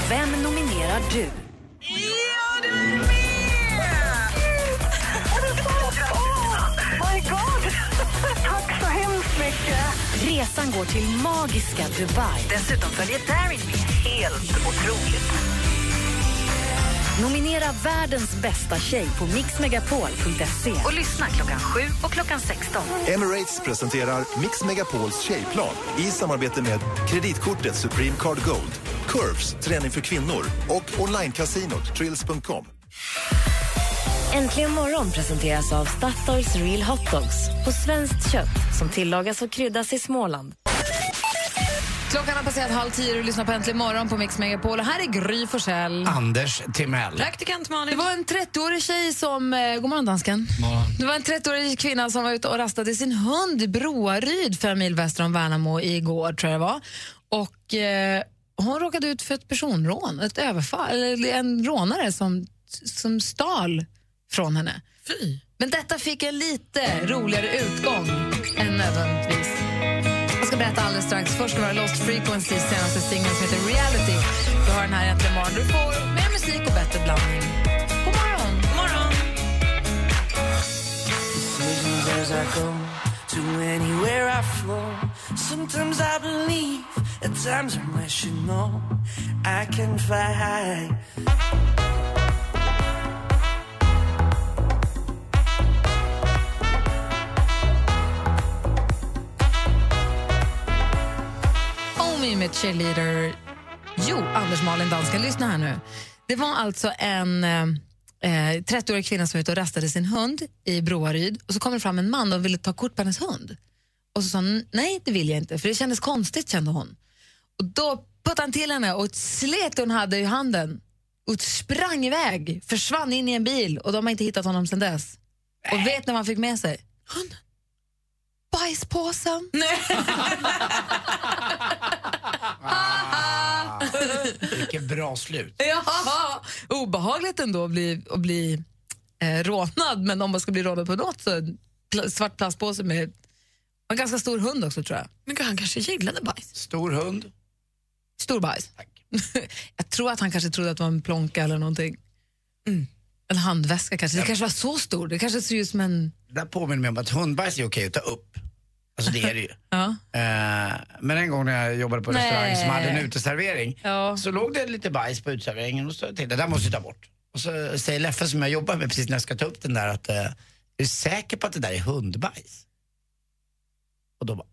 Vem nominerar du? My God! Tack så hemskt mycket! Resan går till magiska Dubai. Dessutom följer Darin med. Helt otroligt. Nominera världens bästa tjej på mixmegapol.se och lyssna klockan 7 och klockan 16. Emirates presenterar Mix Megapols tjejplan i samarbete med kreditkortet Supreme Card Gold, Curves, träning för kvinnor och onlinekasinot Trills.com. Äntligen morgon presenteras av Statoils Real Hot Dogs på svenskt kött som tillagas och kryddas i Småland. Klockan har passerat halv tio och du lyssnar på Äntligen morgon på Mix Megapol. Och här är Gry Forssell. Anders Timell. Praktikant Malin. Det var en 30-årig tjej som... Eh, god morgon, dansken. Det var en 30-årig kvinna som var ute och rastade sin hund i Broaryd, fem mil väster om Värnamo, igår, tror jag det var. Och eh, hon råkade ut för ett personrån, ett överfall, eller en rånare som, som stal från henne. Fy. Men detta fick en lite roligare utgång än nödvändigtvis. Jag ska berätta alldeles strax. Först ska vi höra Lost Frequencies senaste singel som heter Reality. Vi har den här äntligen morgon. Du får mer musik och bättre blandning. God morgon! God morgon. Decisions Me med cheerleader. Jo, Anders Malin Dansken, lyssna här nu. Det var alltså en eh, eh, 30-årig kvinna som var ute och rastade sin hund i Broaryd och så kom det fram en man och ville ta kort på hennes hund. Och så sa hon, nej det vill jag inte, för det kändes konstigt kände hon. Och då puttade han till henne och ett slet hon hade i handen och sprang iväg, försvann in i en bil och de har inte hittat honom sedan dess. Och vet ni vad han fick med sig? Hunden. Bajspåsen. Vilket bra slut. Ja, obehagligt ändå att bli, att bli eh, rånad, men om man ska bli rånad på något så pl- svart plastpåse med en ganska stor hund också tror jag. Men han kanske gillade bajs. Stor hund. Stor bajs. jag tror att han kanske trodde att det var en plånka eller någonting. En handväska kanske. Det kanske var så stor. Det kanske ser ut som en... Det där påminner mig om att hundbajs är okej att ta upp. Alltså det är det ju. Ja. Eh, men en gång när jag jobbade på en restaurang som hade en uteservering Ja. så låg det lite bajs på uteserveringen och så till det där måste vi ta bort. Och så säger Leffe som jag jobbar med precis när jag ska ta upp den där att eh, är du säker på att det där är hundbajs? Och då bara,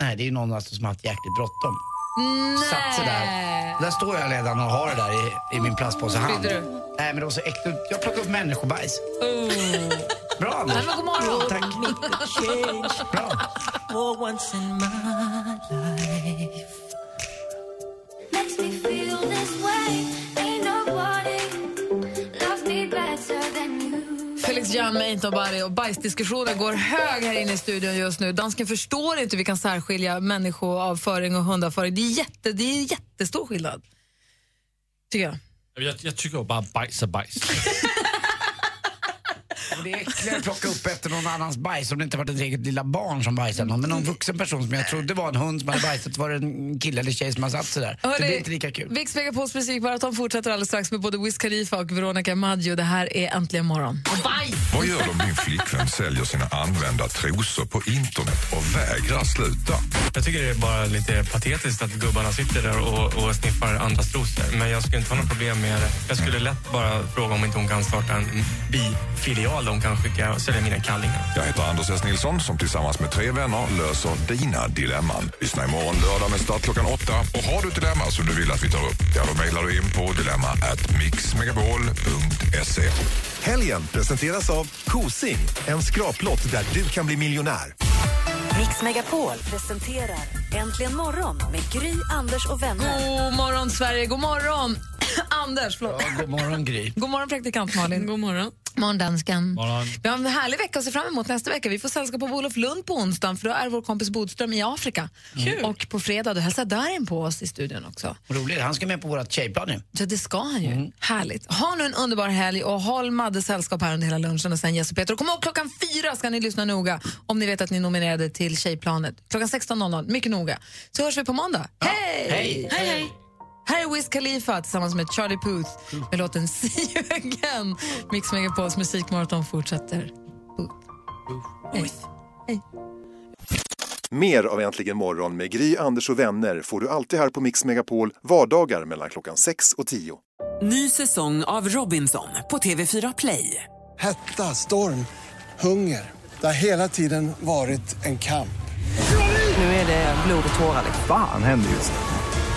nej det är ju någon alltså som har haft jäkligt bråttom. Satt sig där. Där står jag redan och har det där i, i min plastpåse hand. Spydde du? Nej men det var så äckligt. Jag plockade upp människobajs. Bra Anders. God morgon. Tack. Bra. For once in my life. Makes me feel this way. Ain't nobody loves me better than you. Felix Jan med Ain't Nobody och bajsdiskussionen går hög här inne i studion just nu. Dansken förstår inte hur vi kan särskilja människoavföring och hundavföring. Det är, jätte, det är jättestor skillnad. Tycker jag. Jag, jag tycker jo bare, bajs er bajs. Det är äckligare att plocka upp efter någon annans bajs om det inte varit ett eget lilla barn som bajsade någon. Men någon vuxen person som jag trodde var en hund som hade bajsat var det en kille eller tjej som har satt sig där. Det blir inte lika kul. Mix Megapols musikmaraton fortsätter alldeles strax med både Wiz Khalifa och Veronica Maggio. Det här är Äntligen morgon. Vad gör du om din flickvän säljer sina använda trosor på internet och vägrar sluta? Jag tycker det är bara lite patetiskt att gubbarna sitter där och, och sniffar andras trosor. Men jag skulle inte ha något problem med det. Jag skulle lätt bara fråga om inte hon kan starta en bifilial hon kan skicka och sälja mina kallingar. Jag heter Anders S. Nilsson som tillsammans med tre vänner löser dina dilemman. Lyssna imorgon lördag med start klockan åtta. Och har du ett dilemma som du vill att vi tar upp, ja då mejlar du in på dilemma at mixmegapol.se. Helgen presenteras av Kosing, en skraplott där du kan bli miljonär. Mix Megapol presenterar Äntligen morgon med Gry, Anders och vänner. God morgon, Sverige. God morgon, Anders. Förlåt. Ja, god morgon Gry. God morgon, praktikant Malin. God morgon. Morgon, dansken. Vi har en härlig vecka att se fram emot nästa vecka. Vi får sällskap av Olof Lund på onsdagen för då är vår kompis Bodström i Afrika. Kul. Och på fredag då hälsar Darin på oss i studion också. Roligt, han ska med på vårt tjejplan nu. Ja, det ska han ju. Härligt. Ha nu en underbar helg och håll Madde sällskap här under hela lunchen och sen Jess och Peter. Och kom ihåg, klockan fyra ska ni lyssna noga om ni vet att ni är nominerade till Tjejplanet. Klockan 16.00, mycket noga. Så hörs vi på måndag. Hej! Hej! Hej, hej! Här är Wiz Khalifa tillsammans med Charlie Puth med låten See you again. Mix Megapols musikmaraton fortsätter. Hej. Hej. Mer av Äntligen morgon med Gry, Anders och vänner får du alltid här på Mix Megapol vardagar mellan klockan 6 och 10. Ny säsong av Robinson på TV4 Play. Hetta, storm, hunger. Det har hela tiden varit en kamp. Nu är det blod och tårar. Fan händer just nu.